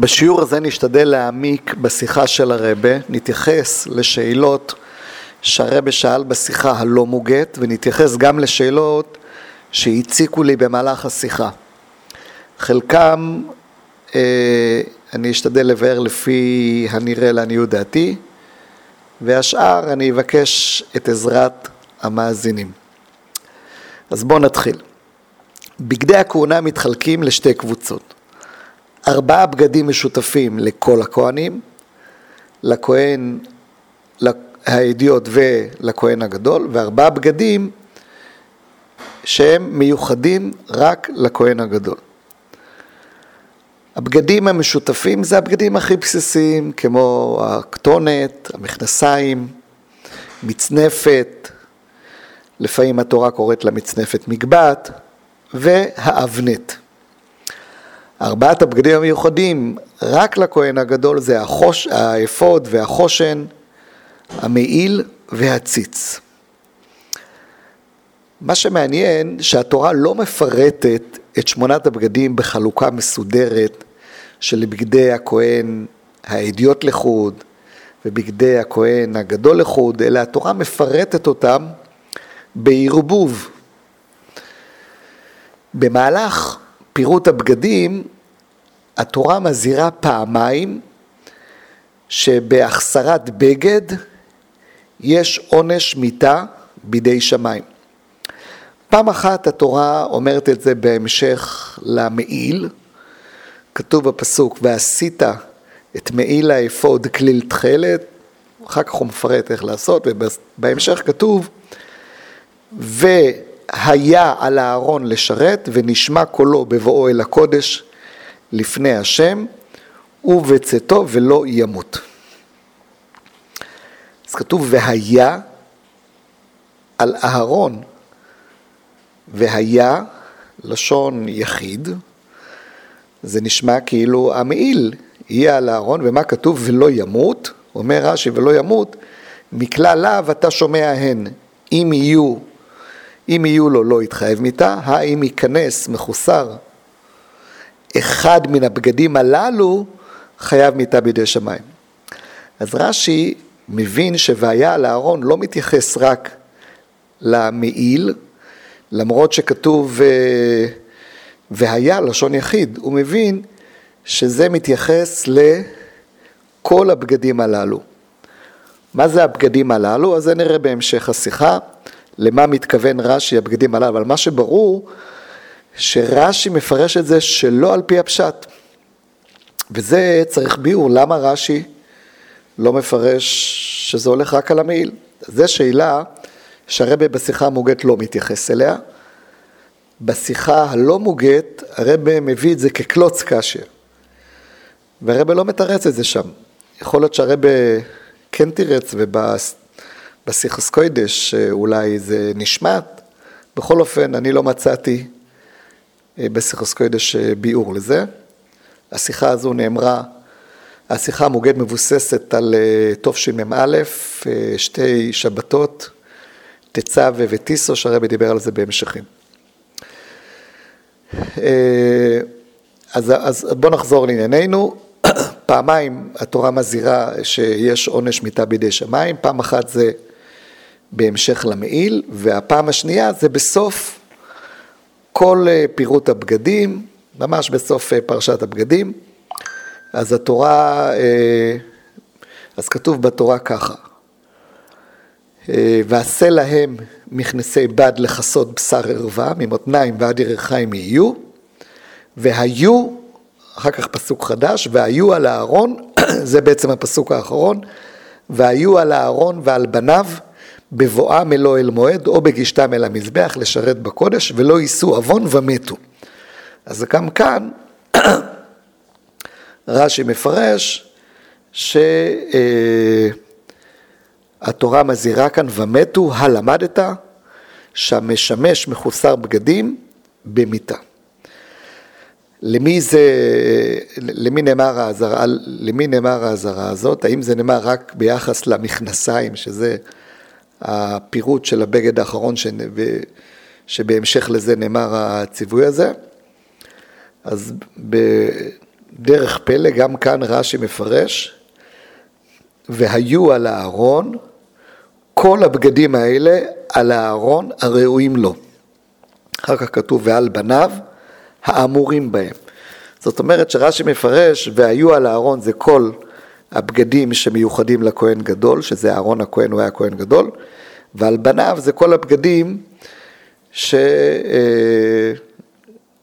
בשיעור הזה נשתדל להעמיק בשיחה של הרבה, נתייחס לשאלות שהרבה שאל בשיחה הלא מוגת, ונתייחס גם לשאלות שהציקו לי במהלך השיחה. חלקם אה, אני אשתדל לבאר לפי הנראה לעניות דעתי, והשאר אני אבקש את עזרת המאזינים. אז בואו נתחיל. בגדי הכהונה מתחלקים לשתי קבוצות. ארבעה בגדים משותפים לכל הכהנים, לכהן, האדיוט ולכהן הגדול, וארבעה בגדים שהם מיוחדים רק לכהן הגדול. הבגדים המשותפים זה הבגדים הכי בסיסיים, כמו הכתונת, המכנסיים, מצנפת, לפעמים התורה קוראת למצנפת מגבעת, והאבנט. ארבעת הבגדים המיוחדים רק לכהן הגדול זה החוש, האפוד והחושן, המעיל והציץ. מה שמעניין שהתורה לא מפרטת את שמונת הבגדים בחלוקה מסודרת של בגדי הכהן האדיוט לחוד ובגדי הכהן הגדול לחוד, אלא התורה מפרטת אותם בערבוב. במהלך פירוט הבגדים, התורה מזהירה פעמיים שבהחסרת בגד יש עונש מיתה בידי שמיים. פעם אחת התורה אומרת את זה בהמשך למעיל, כתוב בפסוק, ועשית את מעיל האפוד כליל תכלת, אחר כך הוא מפרט איך לעשות, ובהמשך כתוב, והיה על הארון לשרת, ונשמע קולו בבואו אל הקודש לפני השם, ובצאתו ולא ימות. אז כתוב, והיה על אהרון, והיה לשון יחיד, זה נשמע כאילו המעיל יהיה על הארון, ומה כתוב? ולא ימות, אומר רש"י ולא ימות, מכלל לאו אתה שומע הן, אם יהיו, אם יהיו לו לא יתחייב מיתה, האם ייכנס מחוסר אחד מן הבגדים הללו, חייב מיתה בידי שמיים. אז רש"י מבין שוהיה על הארון לא מתייחס רק למעיל, למרות שכתוב אה, והיה לשון יחיד, הוא מבין שזה מתייחס לכל הבגדים הללו. מה זה הבגדים הללו? אז זה נראה בהמשך השיחה, למה מתכוון רש"י הבגדים הללו, אבל מה שברור, שרש"י מפרש את זה שלא על פי הפשט. וזה צריך ביאור, למה רש"י לא מפרש שזה הולך רק על המעיל? זו שאלה שהרבה בשיחה המוגת לא מתייחס אליה. בשיחה הלא מוגת, הרבה מביא את זה כקלוץ קשה. והרבה לא מתרץ את זה שם. יכול להיות שהרבה כן תירץ ובשיחס קוידש אולי זה נשמט. בכל אופן, אני לא מצאתי אה, בשיחס קוידש אה, ביאור לזה. השיחה הזו נאמרה, השיחה המוגת מבוססת על אה, תשמ"א, שתי שבתות, תצווה וטיסו, שהרבי דיבר על זה בהמשכים. אז, אז בואו נחזור לענייננו. פעמיים התורה מזהירה שיש עונש מיתה בידי שמיים, פעם אחת זה בהמשך למעיל, והפעם השנייה זה בסוף כל אה, פירוט הבגדים, ממש בסוף אה, פרשת הבגדים. אז התורה, אה, אז כתוב בתורה ככה, ועשה להם מכנסי בד לכסות בשר ערווה, ממותניים ועד ירחיים יהיו, והיו, אחר כך פסוק חדש, והיו על הארון, זה בעצם הפסוק האחרון, והיו על הארון ועל בניו בבואם אלו אל מועד או בגישתם אל המזבח לשרת בקודש ולא יישאו עוון ומתו. אז גם כאן רש"י מפרש שהתורה מזהירה כאן ומתו הלמדת שהמשמש מחוסר בגדים במיתה. למי זה, למי נאמר האזהרה, למי נאמר האזהרה הזאת? האם זה נאמר רק ביחס למכנסיים, שזה הפירוט של הבגד האחרון שבהמשך לזה נאמר הציווי הזה? אז דרך פלא, גם כאן רש"י מפרש, והיו על הארון כל הבגדים האלה על הארון הראויים לו. אחר כך כתוב ועל בניו האמורים בהם. זאת אומרת שרש"י מפרש והיו על הארון זה כל הבגדים שמיוחדים לכהן גדול, שזה אהרון הכהן, הוא היה כהן גדול, ועל בניו זה כל הבגדים ש... אה,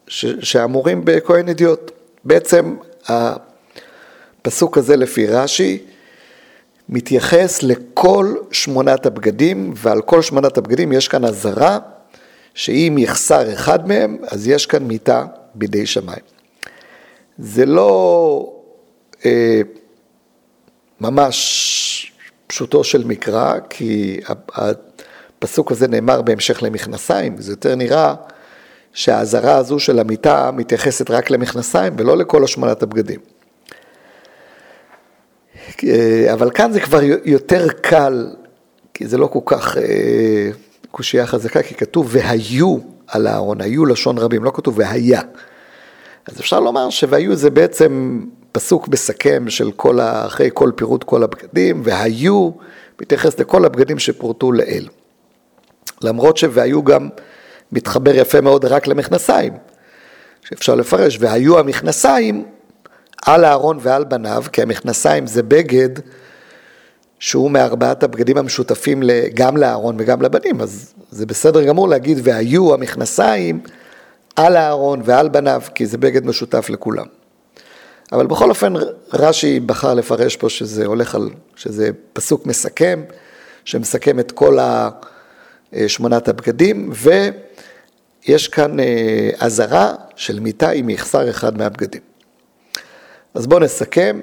ש... שאמורים בכהן אדיוט. בעצם הפסוק הזה לפי רש"י מתייחס לכל שמונת הבגדים, ועל כל שמונת הבגדים יש כאן אזהרה שאם יחסר אחד מהם, אז יש כאן מיתה בידי שמיים. זה לא אה, ממש פשוטו של מקרא, כי הפסוק הזה נאמר בהמשך למכנסיים, זה יותר נראה שהאזהרה הזו של המיטה מתייחסת רק למכנסיים ולא לכל השמונת הבגדים. אבל כאן זה כבר יותר קל, כי זה לא כל כך אה, קושייה חזקה, כי כתוב והיו על הארון, היו לשון רבים, לא כתוב והיה. אז אפשר לומר שהיו זה בעצם פסוק מסכם של כל, אחרי כל פירוט כל הבגדים, והיו מתייחס לכל הבגדים שפורטו לאל. למרות שהיו גם מתחבר יפה מאוד רק למכנסיים, שאפשר לפרש, והיו המכנסיים על הארון ועל בניו, כי המכנסיים זה בגד שהוא מארבעת הבגדים המשותפים גם לאהרון וגם לבנים, אז זה בסדר גמור להגיד והיו המכנסיים על הארון ועל בניו, כי זה בגד משותף לכולם. אבל בכל אופן רש"י בחר לפרש פה שזה הולך על, שזה פסוק מסכם, שמסכם את כל שמונת הבגדים, ויש כאן אה, אזהרה של מיטה אם יחסר אחד מהבגדים. אז בואו נסכם,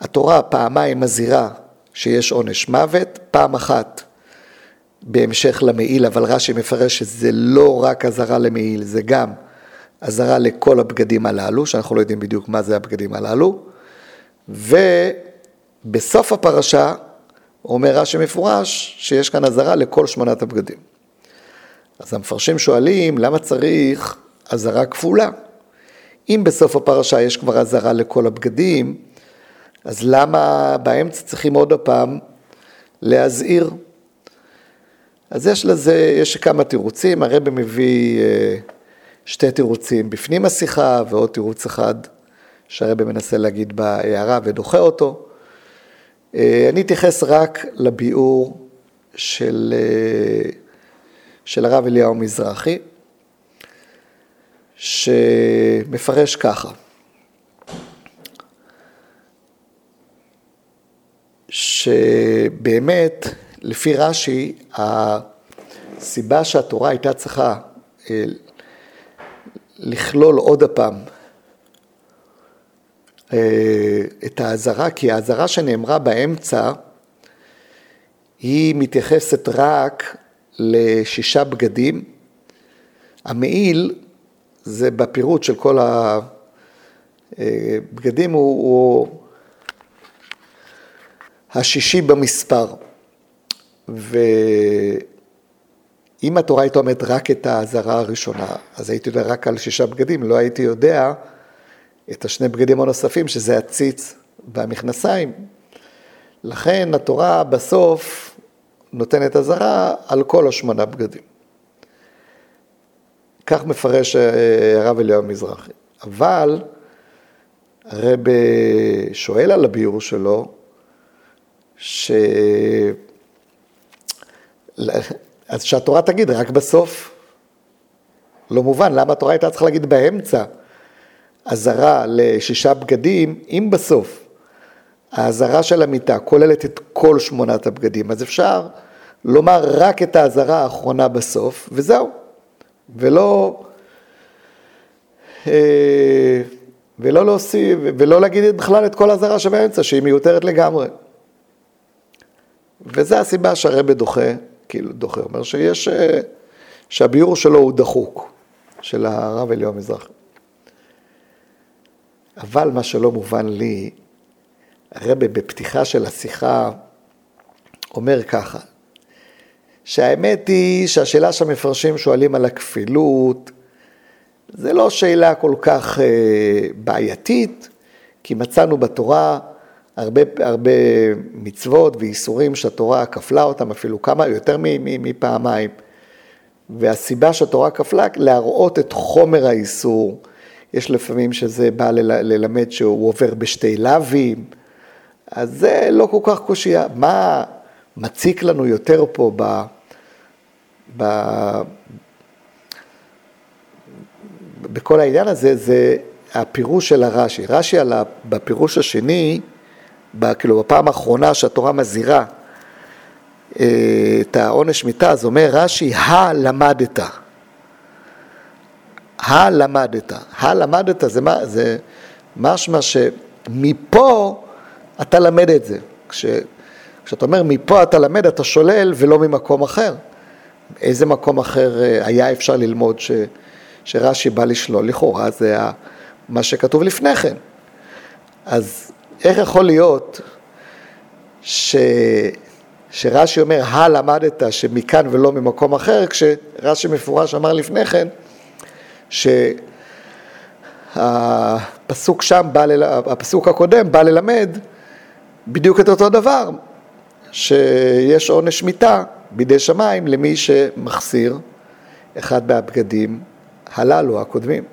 התורה פעמיים מזהירה שיש עונש מוות, פעם אחת בהמשך למעיל, אבל רש"י מפרש שזה לא רק אזהרה למעיל, זה גם אזהרה לכל הבגדים הללו, שאנחנו לא יודעים בדיוק מה זה הבגדים הללו, ובסוף הפרשה אומר רש"י מפורש שיש כאן אזהרה לכל שמונת הבגדים. אז המפרשים שואלים, למה צריך אזהרה כפולה? אם בסוף הפרשה יש כבר אזהרה לכל הבגדים, אז למה באמצע צריכים עוד הפעם להזהיר? אז יש לזה, יש כמה תירוצים, הרב מביא אה, שתי תירוצים בפנים השיחה ועוד תירוץ אחד שהרב מנסה להגיד בהערה ודוחה אותו. אה, אני אתייחס רק לביאור של, אה, של הרב אליהו מזרחי, שמפרש ככה. שבאמת, לפי רש"י, הסיבה שהתורה הייתה צריכה אה, לכלול עוד הפעם אה, את האזהרה, כי האזהרה שנאמרה באמצע, היא מתייחסת רק לשישה בגדים. המעיל זה בפירוט של כל הבגדים, הוא, הוא השישי במספר. ואם התורה הייתה אומרת רק את האזהרה הראשונה, אז הייתי יודע רק על שישה בגדים, לא הייתי יודע את השני בגדים הנוספים, שזה הציץ והמכנסיים. לכן התורה בסוף נותנת אזהרה על כל השמונה בגדים. כך מפרש אה, הרב אליהו מזרחי. אבל הרב שואל על הביור שלו, ש... אז שהתורה תגיד רק בסוף. לא מובן, למה התורה הייתה צריכה להגיד באמצע אזהרה לשישה בגדים, אם בסוף האזהרה של המיטה כוללת את כל שמונת הבגדים, אז אפשר לומר רק את האזהרה האחרונה בסוף, וזהו. ולא, אה, ולא להוסיף, ולא להגיד בכלל את כל האזהרה שבאמצע, שהיא מיותרת לגמרי. וזה הסיבה שהרבה דוחה, כאילו דוחה, אומר שיש, אה, שהביאור שלו הוא דחוק, של הרב אליהו מזרחי. אבל מה שלא מובן לי, הרבה בפתיחה של השיחה אומר ככה, שהאמת היא שהשאלה שהמפרשים שואלים על הכפילות, זה לא שאלה כל כך אה, בעייתית, כי מצאנו בתורה הרבה, הרבה מצוות ואיסורים שהתורה כפלה אותם אפילו כמה, יותר מפעמיים. והסיבה שהתורה כפלה, להראות את חומר האיסור. יש לפעמים שזה בא ללמד שהוא עובר בשתי לאווים, אז זה לא כל כך קושייה. מה מציק לנו יותר פה ב... ב... בכל העניין הזה, זה הפירוש של הרש"י. רש"י בפירוש השני, כאילו בפעם האחרונה שהתורה מזהירה אה, את העונש מיתה, אז אומר רש"י, הלמדת. הלמדת. הלמדת זה, מה, זה משמע שמפה אתה למד את זה. כש, כשאתה אומר מפה אתה למד, אתה שולל ולא ממקום אחר. איזה מקום אחר אה, היה אפשר ללמוד ש, שרש"י בא לשלול? לכאורה זה מה שכתוב לפני כן. אז איך יכול להיות ש... שרש"י אומר, הלמדת שמכאן ולא ממקום אחר, כשרש"י מפורש אמר לפני כן, שהפסוק שם, בא ל... הפסוק הקודם בא ללמד בדיוק את אותו דבר, שיש עונש מיתה בידי שמיים למי שמחסיר אחד מהבגדים הללו, הקודמים.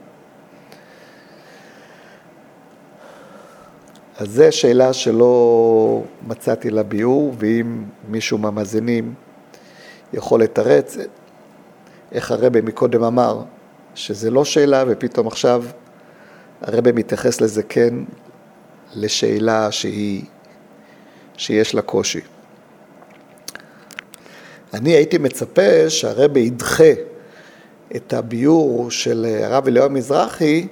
אז זו שאלה שלא מצאתי לה ביאור, ואם מישהו מהמאזינים יכול לתרץ, איך הרבה מקודם אמר, שזה לא שאלה, ופתאום עכשיו הרבה מתייחס לזה כן לשאלה שהיא, שיש לה קושי. אני הייתי מצפה שהרבה ידחה את הביאור של הרב אליהו מזרחי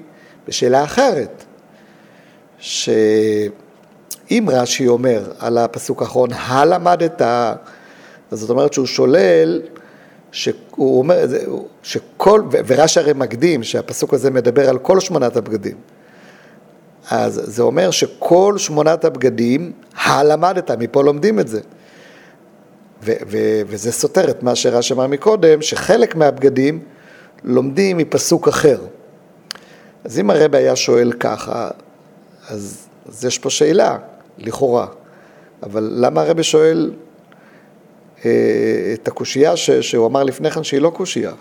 בשאלה אחרת. שאם רש"י אומר על הפסוק האחרון, הלמדת, אז זאת אומרת שהוא שולל, שהוא אומר, שכל, ורש"י הרי מקדים שהפסוק הזה מדבר על כל שמונת הבגדים. אז זה אומר שכל שמונת הבגדים, הלמדת, מפה לומדים את זה. ו- ו- וזה סותר את מה שרש"י אמר מקודם, שחלק מהבגדים לומדים מפסוק אחר. אז אם הרבי היה שואל ככה, אז, אז יש פה שאלה, לכאורה. אבל למה הרבי שואל אה, את הקושייה ש, שהוא אמר לפני כן שהיא לא קושייה?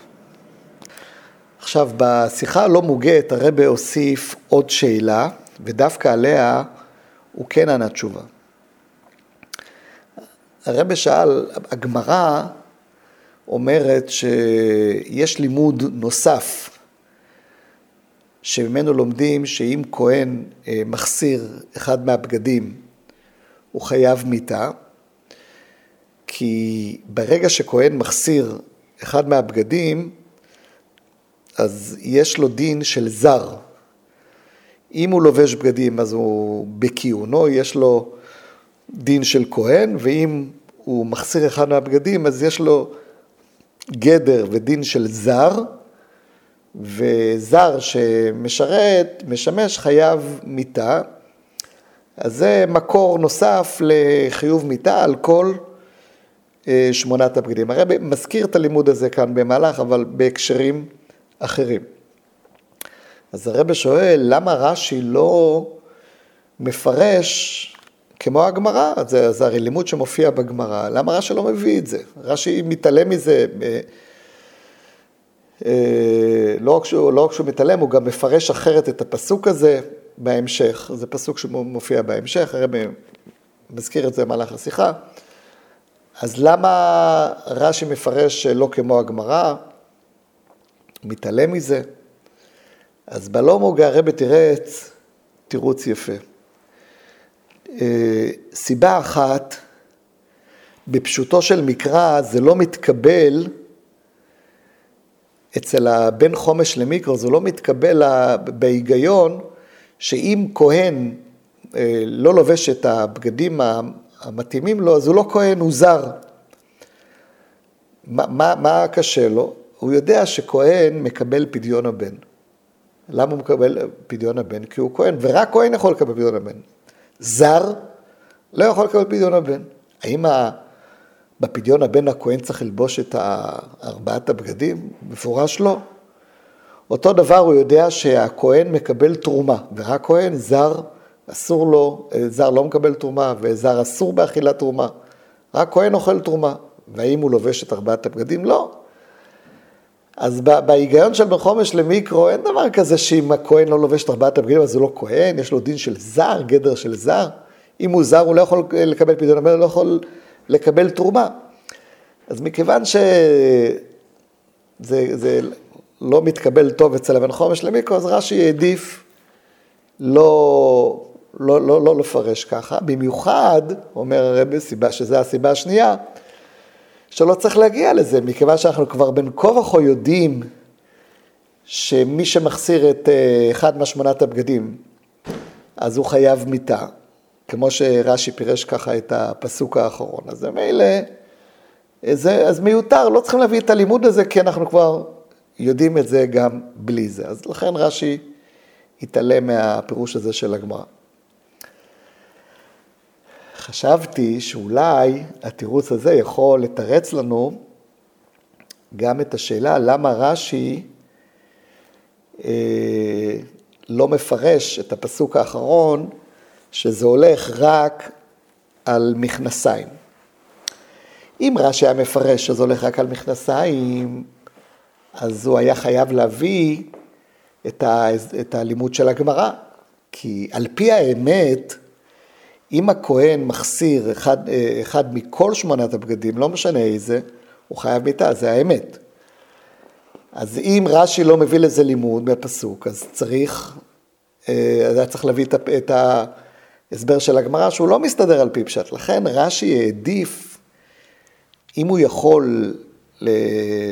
עכשיו, בשיחה הלא מוגת הרבי הוסיף עוד שאלה, ודווקא עליה הוא כן ענה תשובה. הרבי שאל, הגמרא אומרת שיש לימוד נוסף שממנו לומדים שאם כהן אה, מחסיר אחד מהבגדים, הוא חייב מיתה, כי ברגע שכהן מחסיר אחד מהבגדים, אז יש לו דין של זר. אם הוא לובש בגדים, אז הוא בכיעונו, יש לו דין של כהן, ואם הוא מחסיר אחד מהבגדים, אז יש לו גדר ודין של זר, וזר שמשרת, משמש חייב מיתה, אז זה מקור נוסף לחיוב מיתה על כל אה, שמונת הבגדים. הרב מזכיר את הלימוד הזה כאן במהלך, אבל בהקשרים אחרים. אז הרב שואל, למה רש"י לא מפרש כמו הגמרא? זה, זה הרי לימוד שמופיע בגמרא, למה רש"י לא מביא את זה? רש"י מתעלם מזה. אה, לא רק, שהוא, לא רק שהוא מתעלם, הוא גם מפרש אחרת את הפסוק הזה בהמשך. זה פסוק שמופיע בהמשך, הרב מזכיר את זה במהלך השיחה. אז למה רש"י מפרש לא כמו הגמרא? מתעלם מזה? אז בלא מוגה הרב תירץ תירוץ יפה. אה, סיבה אחת, בפשוטו של מקרא זה לא מתקבל אצל הבן חומש למיקרו, זה לא מתקבל בהיגיון שאם כהן אה, לא לובש את הבגדים המתאימים לו, אז הוא לא כהן, הוא זר. מה, מה, מה קשה לו? הוא יודע שכהן מקבל פדיון הבן. למה הוא מקבל פדיון הבן? כי הוא כהן, ורק כהן יכול לקבל פדיון הבן. זר לא יכול לקבל פדיון הבן. האם בפדיון הבן הכהן צריך ללבוש את ארבעת הבגדים? מפורש לא. אותו דבר הוא יודע שהכהן מקבל תרומה, ורק כהן זר אסור לו, זר לא מקבל תרומה, וזר אסור באכילת תרומה. רק כהן אוכל תרומה. והאם הוא לובש את ארבעת הבגדים? לא. אז בהיגיון של בן חומש למיקרו, אין דבר כזה שאם הכהן לא לובש את ארבעת הבגדים, אז הוא לא כהן, יש לו דין של זר, גדר של זר. אם הוא זר, הוא לא יכול לקבל פדיון, הוא לא יכול לקבל תרומה. אז מכיוון שזה לא מתקבל טוב אצל הבן חומש למיקרו, אז רש"י העדיף לא, לא, לא, לא לפרש ככה. במיוחד, אומר הרבי, שזו הסיבה השנייה, שלא צריך להגיע לזה, מכיוון שאנחנו כבר בין כה וכה יודעים שמי שמחסיר את אה, אחד משמונת הבגדים, אז הוא חייב מיתה, כמו שרש"י פירש ככה את הפסוק האחרון. אז מילא, אז מיותר, לא צריכים להביא את הלימוד הזה, כי אנחנו כבר יודעים את זה גם בלי זה. אז לכן רש"י התעלם מהפירוש הזה של הגמרא. חשבתי שאולי התירוץ הזה יכול לתרץ לנו גם את השאלה למה רש"י אה, לא מפרש את הפסוק האחרון, שזה הולך רק על מכנסיים. אם רש"י היה מפרש שזה הולך רק על מכנסיים, אז הוא היה חייב להביא את, ה, את הלימוד של הגמרא. כי על פי האמת, אם הכהן מחסיר אחד, אחד מכל שמונת הבגדים, לא משנה איזה, הוא חייב מיתה, זה האמת. אז אם רש"י לא מביא לזה לימוד בפסוק, אז צריך, אה, אז היה צריך להביא את ההסבר של הגמרא, שהוא לא מסתדר על פי פשט. לכן רש"י העדיף, אם הוא יכול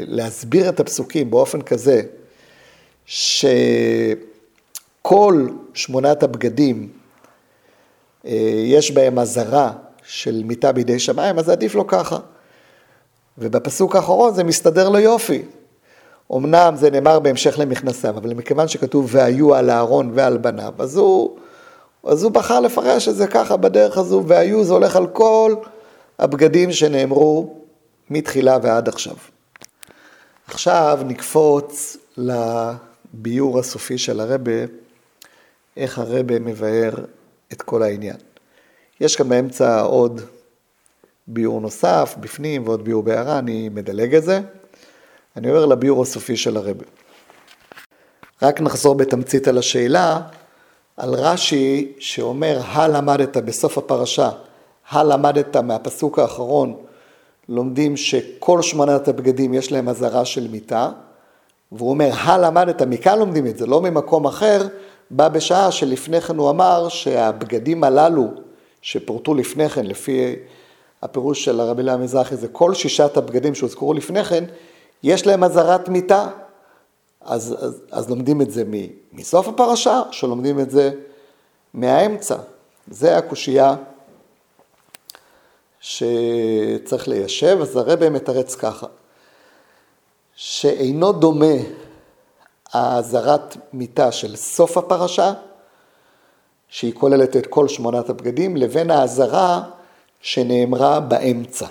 להסביר את הפסוקים באופן כזה, שכל שמונת הבגדים, אה, יש בהם אזהרה של מיתה בידי שמיים, אז עדיף לו ככה. ובפסוק האחרון זה מסתדר לו יופי. אמנם זה נאמר בהמשך למכנסיו, אבל מכיוון שכתוב והיו על אהרון ועל בניו, אז הוא, אז הוא בחר לפרש את זה ככה בדרך הזו, והיו זה הולך על כל הבגדים שנאמרו מתחילה ועד עכשיו. עכשיו נקפוץ לביור הסופי של הרבה, איך הרבה מבאר את כל העניין. יש כאן באמצע עוד ביור נוסף, בפנים, ועוד ביור בהערה, אני מדלג את זה. אני עובר לביור הסופי של הרבי. רק נחזור בתמצית על השאלה, על רש"י שאומר, הלמדת בסוף הפרשה, הלמדת מהפסוק האחרון, לומדים שכל שמונת הבגדים יש להם אזהרה של מיתה, והוא אומר, הלמדת, מכאן לומדים את זה, לא ממקום אחר, בא בשעה שלפני כן הוא אמר שהבגדים הללו שפורטו לפני כן, לפי הפירוש של הרבי לאה מזרחי, זה כל שישת הבגדים שהוזכרו לפני כן, יש להם אזהרת מיתה. אז, אז, אז לומדים את זה מסוף הפרשה, שלומדים את זה מהאמצע. זה הקושייה שצריך ליישב, אז הרבי מתרץ ככה, שאינו דומה האזהרת מיתה של סוף הפרשה, שהיא כוללת את כל שמונת הבגדים, לבין האזהרה שנאמרה באמצע,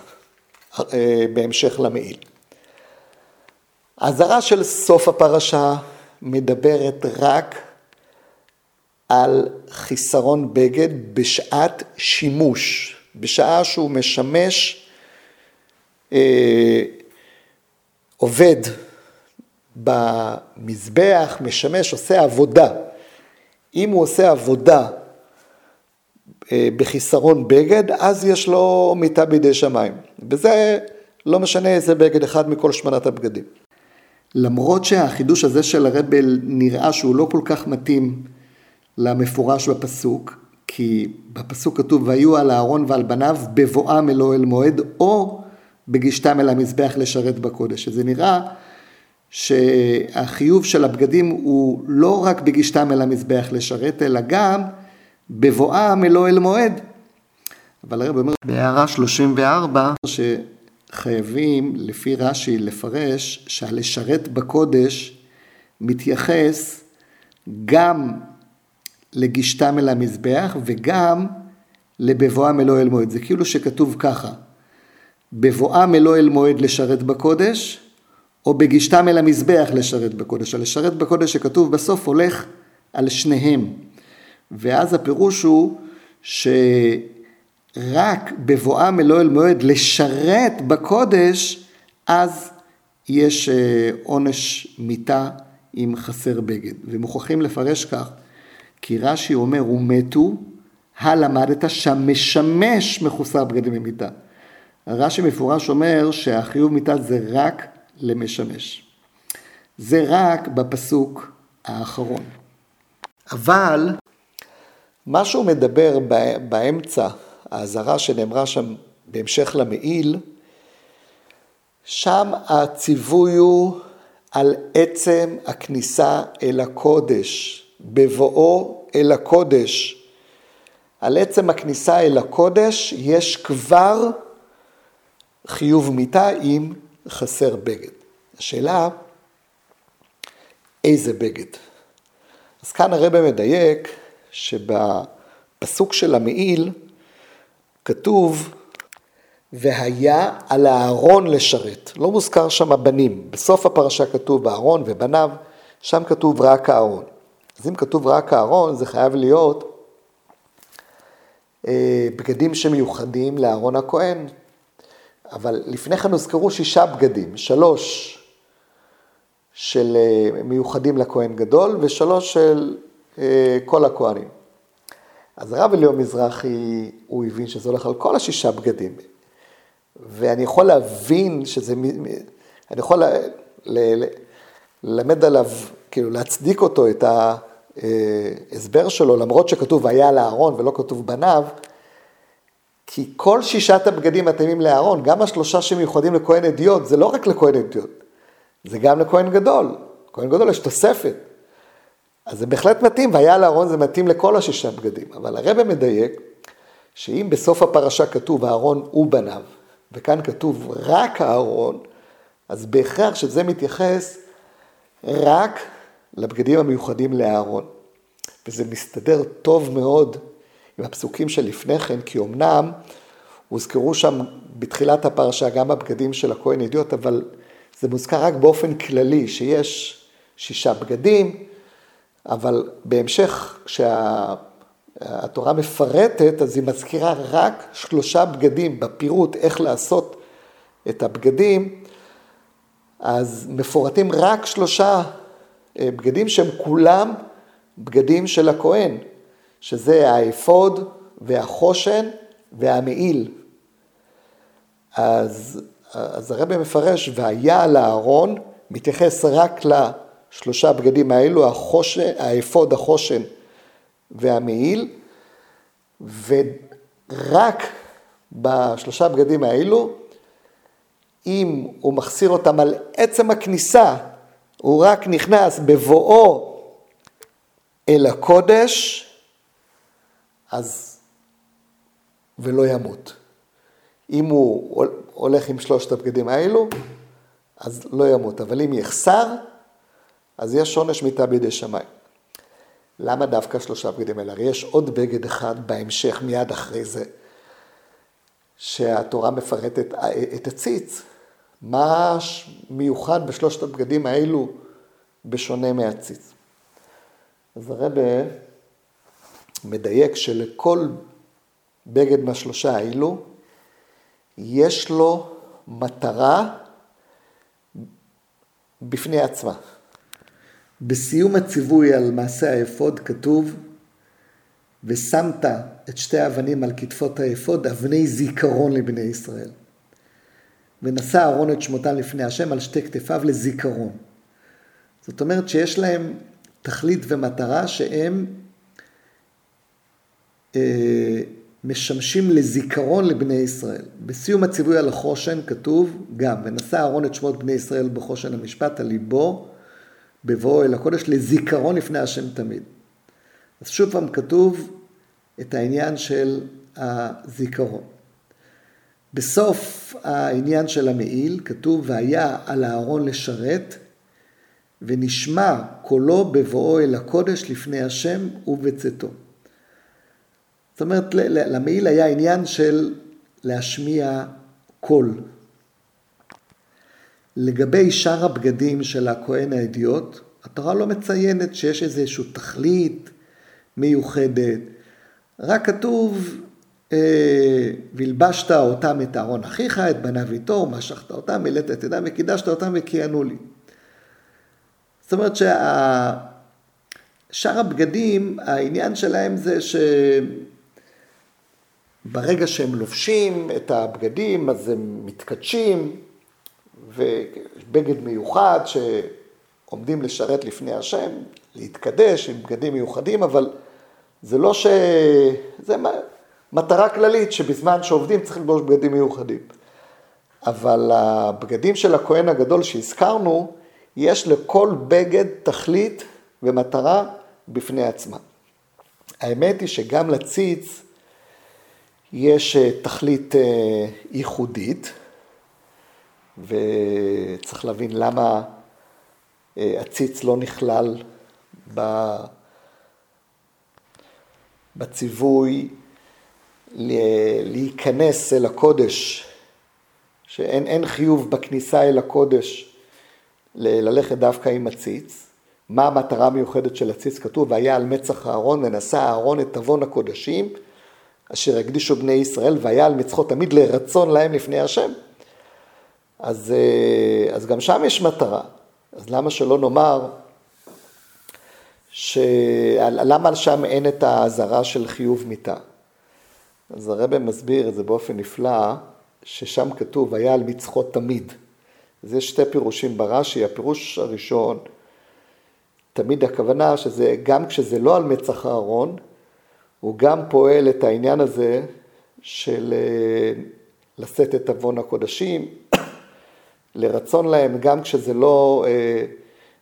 אה, בהמשך למעיל. האזהרה של סוף הפרשה מדברת רק על חיסרון בגד בשעת שימוש, בשעה שהוא משמש אה, עובד במזבח, משמש, עושה עבודה. אם הוא עושה עבודה אה, בחיסרון בגד, אז יש לו מיטה בידי שמיים. וזה לא משנה איזה בגד אחד מכל שמונת הבגדים. למרות שהחידוש הזה של הרבל נראה שהוא לא כל כך מתאים למפורש בפסוק, כי בפסוק כתוב והיו על אהרון ועל בניו בבואם אל אוהל מועד או בגישתם אל המזבח לשרת בקודש. שזה נראה שהחיוב של הבגדים הוא לא רק בגישתם אל המזבח לשרת, אלא גם בבואם אל אוהל מועד. אבל הרב אומר בהערה 34 שחייבים לפי רש"י לפרש שהלשרת בקודש מתייחס גם לגישתם אל המזבח וגם לבבואם אל אוהל מועד. זה כאילו שכתוב ככה, בבואם אל אוהל מועד לשרת בקודש או בגישתם אל המזבח לשרת בקודש. הלשרת בקודש שכתוב בסוף הולך על שניהם. ואז הפירוש הוא שרק בבואם אל אוהל מועד לשרת בקודש, אז יש אה, עונש מיתה אם חסר בגד. ומוכרחים לפרש כך, כי רש"י אומר, ומתו, הלמדת שהמשמש מחוסר בגדים ממיתה. רש"י מפורש אומר שהחיוב מיתה זה רק למשמש. זה רק בפסוק האחרון. אבל מה שהוא מדבר באמצע, האזהרה שנאמרה שם בהמשך למעיל, שם הציווי הוא על עצם הכניסה אל הקודש, בבואו אל הקודש. על עצם הכניסה אל הקודש יש כבר חיוב מיתה אם חסר בגד. השאלה, איזה בגד? אז כאן הרב מדייק שבפסוק של המעיל כתוב והיה על הארון לשרת. לא מוזכר שם הבנים. בסוף הפרשה כתוב הארון ובניו, שם כתוב רק הארון. אז אם כתוב רק הארון, זה חייב להיות אה, בגדים שמיוחדים לארון הכהן. אבל לפני כן הוזכרו שישה בגדים, שלוש של אה, מיוחדים לכהן גדול ושלוש של אה, כל הכהנים. אז הרב אליהו מזרחי, הוא הבין שזה הולך על כל השישה בגדים. ואני יכול להבין שזה, אני יכול ללמד עליו, כאילו להצדיק אותו, את ההסבר שלו, למרות שכתוב והיה לאהרון ולא כתוב בניו, כי כל שישת הבגדים מתאימים לאהרון, גם השלושה שמיוחדים לכהן אדיוט, זה לא רק לכהן אדיוט, זה גם לכהן גדול. לכהן גדול יש תוספת. אז זה בהחלט מתאים, והיה לאהרון זה מתאים לכל השישה בגדים. אבל הרב מדייק, שאם בסוף הפרשה כתוב אהרון ובניו, וכאן כתוב רק אהרון, אז בהכרח שזה מתייחס רק לבגדים המיוחדים לאהרון. וזה מסתדר טוב מאוד עם הפסוקים שלפני כן, כי אמנם הוזכרו שם בתחילת הפרשה גם הבגדים של הכהן ידיעות, אבל זה מוזכר רק באופן כללי, שיש שישה בגדים, אבל בהמשך, כשהתורה מפרטת, אז היא מזכירה רק שלושה בגדים בפירוט איך לעשות את הבגדים, אז מפורטים רק שלושה אה, בגדים שהם כולם בגדים של הכהן. שזה האפוד והחושן והמעיל. אז, אז הרבי מפרש, והיה על הארון, מתייחס רק לשלושה בגדים האלו, החושן, האפוד, החושן והמעיל, ורק בשלושה בגדים האלו, אם הוא מחסיר אותם על עצם הכניסה, הוא רק נכנס בבואו אל הקודש, אז, ולא ימות. אם הוא הולך עם שלושת הבגדים האלו, אז לא ימות. אבל אם יחסר, אז יש עונש מיתה בידי שמיים. למה דווקא שלושה בגדים האלה? הרי יש עוד בגד אחד בהמשך, מיד אחרי זה, שהתורה מפרטת את הציץ. מה מיוחד בשלושת הבגדים האלו בשונה מהציץ? אז הרבה מדייק שלכל בגד מהשלושה האלו, יש לו מטרה בפני עצמה. בסיום הציווי על מעשה האפוד כתוב, ושמת את שתי האבנים על כתפות האפוד, אבני זיכרון לבני ישראל. ונשא אהרון את שמותם לפני השם על שתי כתפיו לזיכרון. זאת אומרת שיש להם תכלית ומטרה שהם אה, משמשים לזיכרון לבני ישראל. בסיום הציווי על החושן כתוב גם, ונשא אהרון את שמות בני ישראל בחושן המשפט על ליבו, בבואו אל הקודש, לזיכרון לפני השם תמיד. אז שוב פעם כתוב את העניין של הזיכרון. בסוף העניין של המעיל כתוב, והיה על אהרון לשרת, ונשמע קולו בבואו אל הקודש לפני השם ובצאתו. זאת אומרת, למעיל היה עניין של להשמיע קול. לגבי שאר הבגדים של הכהן האדיוט, התורה לא מציינת שיש איזושהי תכלית מיוחדת, רק כתוב, אה, והלבשת אותם את אהרון אחיך, את בניו איתו, ומשכת אותם, מילאת את ידם וקידשת אותם וכיהנו לי. זאת אומרת ששאר הבגדים, העניין שלהם זה שברגע שהם לובשים את הבגדים, אז הם מתקדשים, ובגד מיוחד שעומדים לשרת לפני השם, להתקדש עם בגדים מיוחדים, אבל זה לא ש... זה מטרה כללית שבזמן שעובדים צריך ללבוש בגדים מיוחדים. אבל הבגדים של הכהן הגדול שהזכרנו, יש לכל בגד תכלית ומטרה בפני עצמה. האמת היא שגם לציץ יש אה, תכלית אה, ייחודית, וצריך להבין למה אה, הציץ לא נכלל בציווי להיכנס אל הקודש, שאין חיוב בכניסה אל הקודש ללכת דווקא עם הציץ. מה המטרה המיוחדת של הציץ? כתוב, והיה על מצח אהרון ונשא אהרון את עוון הקודשים, אשר הקדישו בני ישראל, והיה על מצחו תמיד לרצון להם לפני השם. אז, אה, אז גם שם יש מטרה. אז למה שלא נאמר, ש... למה שם אין את האזהרה של חיוב מיתה? אז הרב מסביר את זה באופן נפלא, ששם כתוב, היה על מצחו תמיד. אז יש שתי פירושים ברש"י, הפירוש הראשון, תמיד הכוונה שזה, גם כשזה לא על מצח הארון, הוא גם פועל את העניין הזה של אה, לשאת את עוון הקודשים, לרצון להם, גם כשזה לא אה,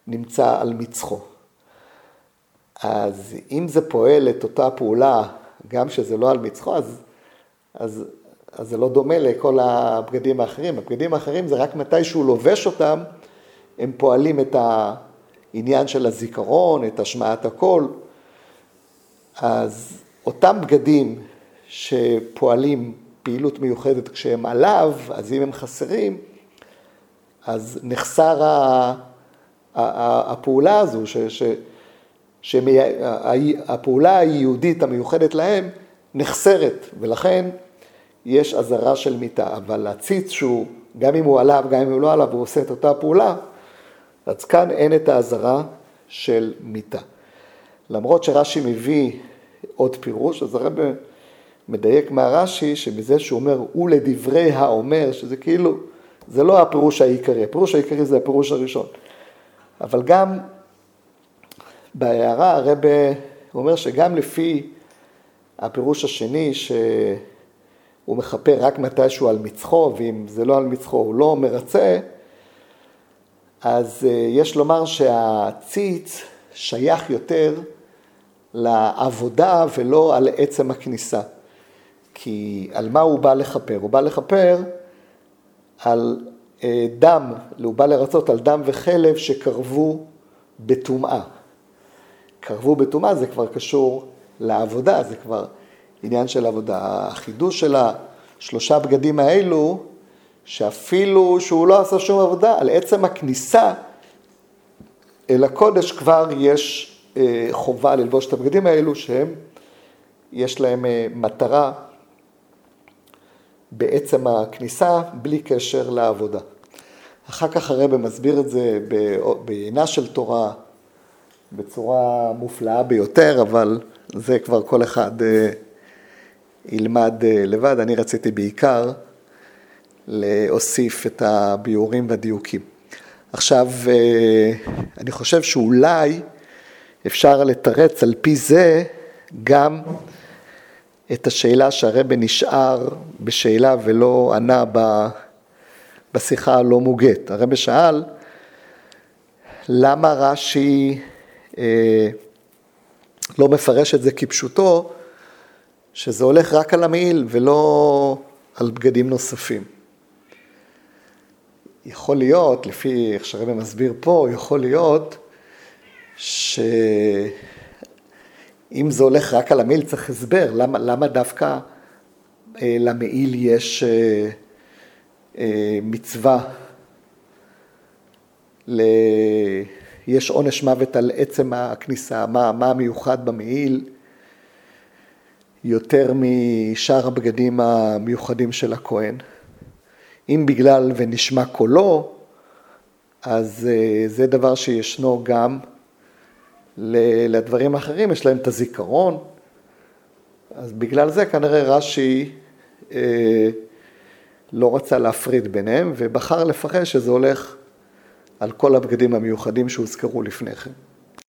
נמצא על מצחו. אז אם זה פועל את אותה פעולה, גם כשזה לא על מצחו, אז, אז, אז זה לא דומה לכל הבגדים האחרים. הבגדים האחרים זה רק מתי שהוא לובש אותם, הם פועלים את העניין של הזיכרון, את השמעת הקול. אז אותם בגדים שפועלים פעילות מיוחדת כשהם עליו, אז אם הם חסרים, אז נחסר הפעולה הזו, ש, ש, שהפעולה היהודית המיוחדת להם נחסרת, ולכן יש אזהרה של מיתה. אבל הציץ שהוא, גם אם הוא עליו, גם אם הוא לא עליו, הוא עושה את אותה פעולה, אז כאן אין את האזהרה של מיתה. למרות שרש"י מביא עוד פירוש, אז הרב מדייק מהרש"י שבזה שהוא אומר, ולדברי האומר, שזה כאילו זה לא הפירוש העיקרי, הפירוש העיקרי זה הפירוש הראשון. אבל גם בהערה הרב אומר שגם לפי הפירוש השני, שהוא מכפר רק מתישהו על מצחו, ואם זה לא על מצחו הוא לא מרצה, אז אה, יש לומר שהציץ שייך יותר לעבודה ולא על עצם הכניסה. כי על מה הוא בא לכפר? הוא בא לכפר על אה, דם, הוא בא לרצות על דם וחלב שקרבו בטומאה. קרבו בטומאה זה כבר קשור לעבודה, זה כבר עניין של עבודה. החידוש של השלושה בגדים האלו, שאפילו שהוא לא עשה שום עבודה, על עצם הכניסה אל הקודש כבר יש אה, חובה ללבוש את הבגדים האלו, שהם, יש להם אה, מטרה בעצם הכניסה בלי קשר לעבודה. אחר כך הרב מסביר את זה בעינה של תורה בצורה מופלאה ביותר, אבל זה כבר כל אחד אה, ילמד אה, לבד. אני רציתי בעיקר להוסיף את הביאורים והדיוקים. עכשיו, אה, אני חושב שאולי אפשר לתרץ על פי זה גם את השאלה שהרבא נשאר בשאלה ולא ענה בשיחה הלא מוגת. הרבא שאל, למה רש"י אה, לא מפרש את זה כפשוטו, שזה הולך רק על המעיל ולא על בגדים נוספים. יכול להיות, לפי איך שהרבא מסביר פה, יכול להיות ש... אם זה הולך רק על המעיל, צריך הסבר, למה, למה דווקא אה, למעיל יש אה, אה, מצווה, ל... יש עונש מוות על עצם הכניסה, מה, מה המיוחד במעיל, יותר משאר הבגדים המיוחדים של הכהן. אם בגלל ונשמע קולו, אז אה, זה דבר שישנו גם לדברים האחרים, יש להם את הזיכרון, אז בגלל זה כנראה רש"י אה, לא רצה להפריד ביניהם ובחר לפרש שזה הולך על כל הבגדים המיוחדים שהוזכרו לפני כן.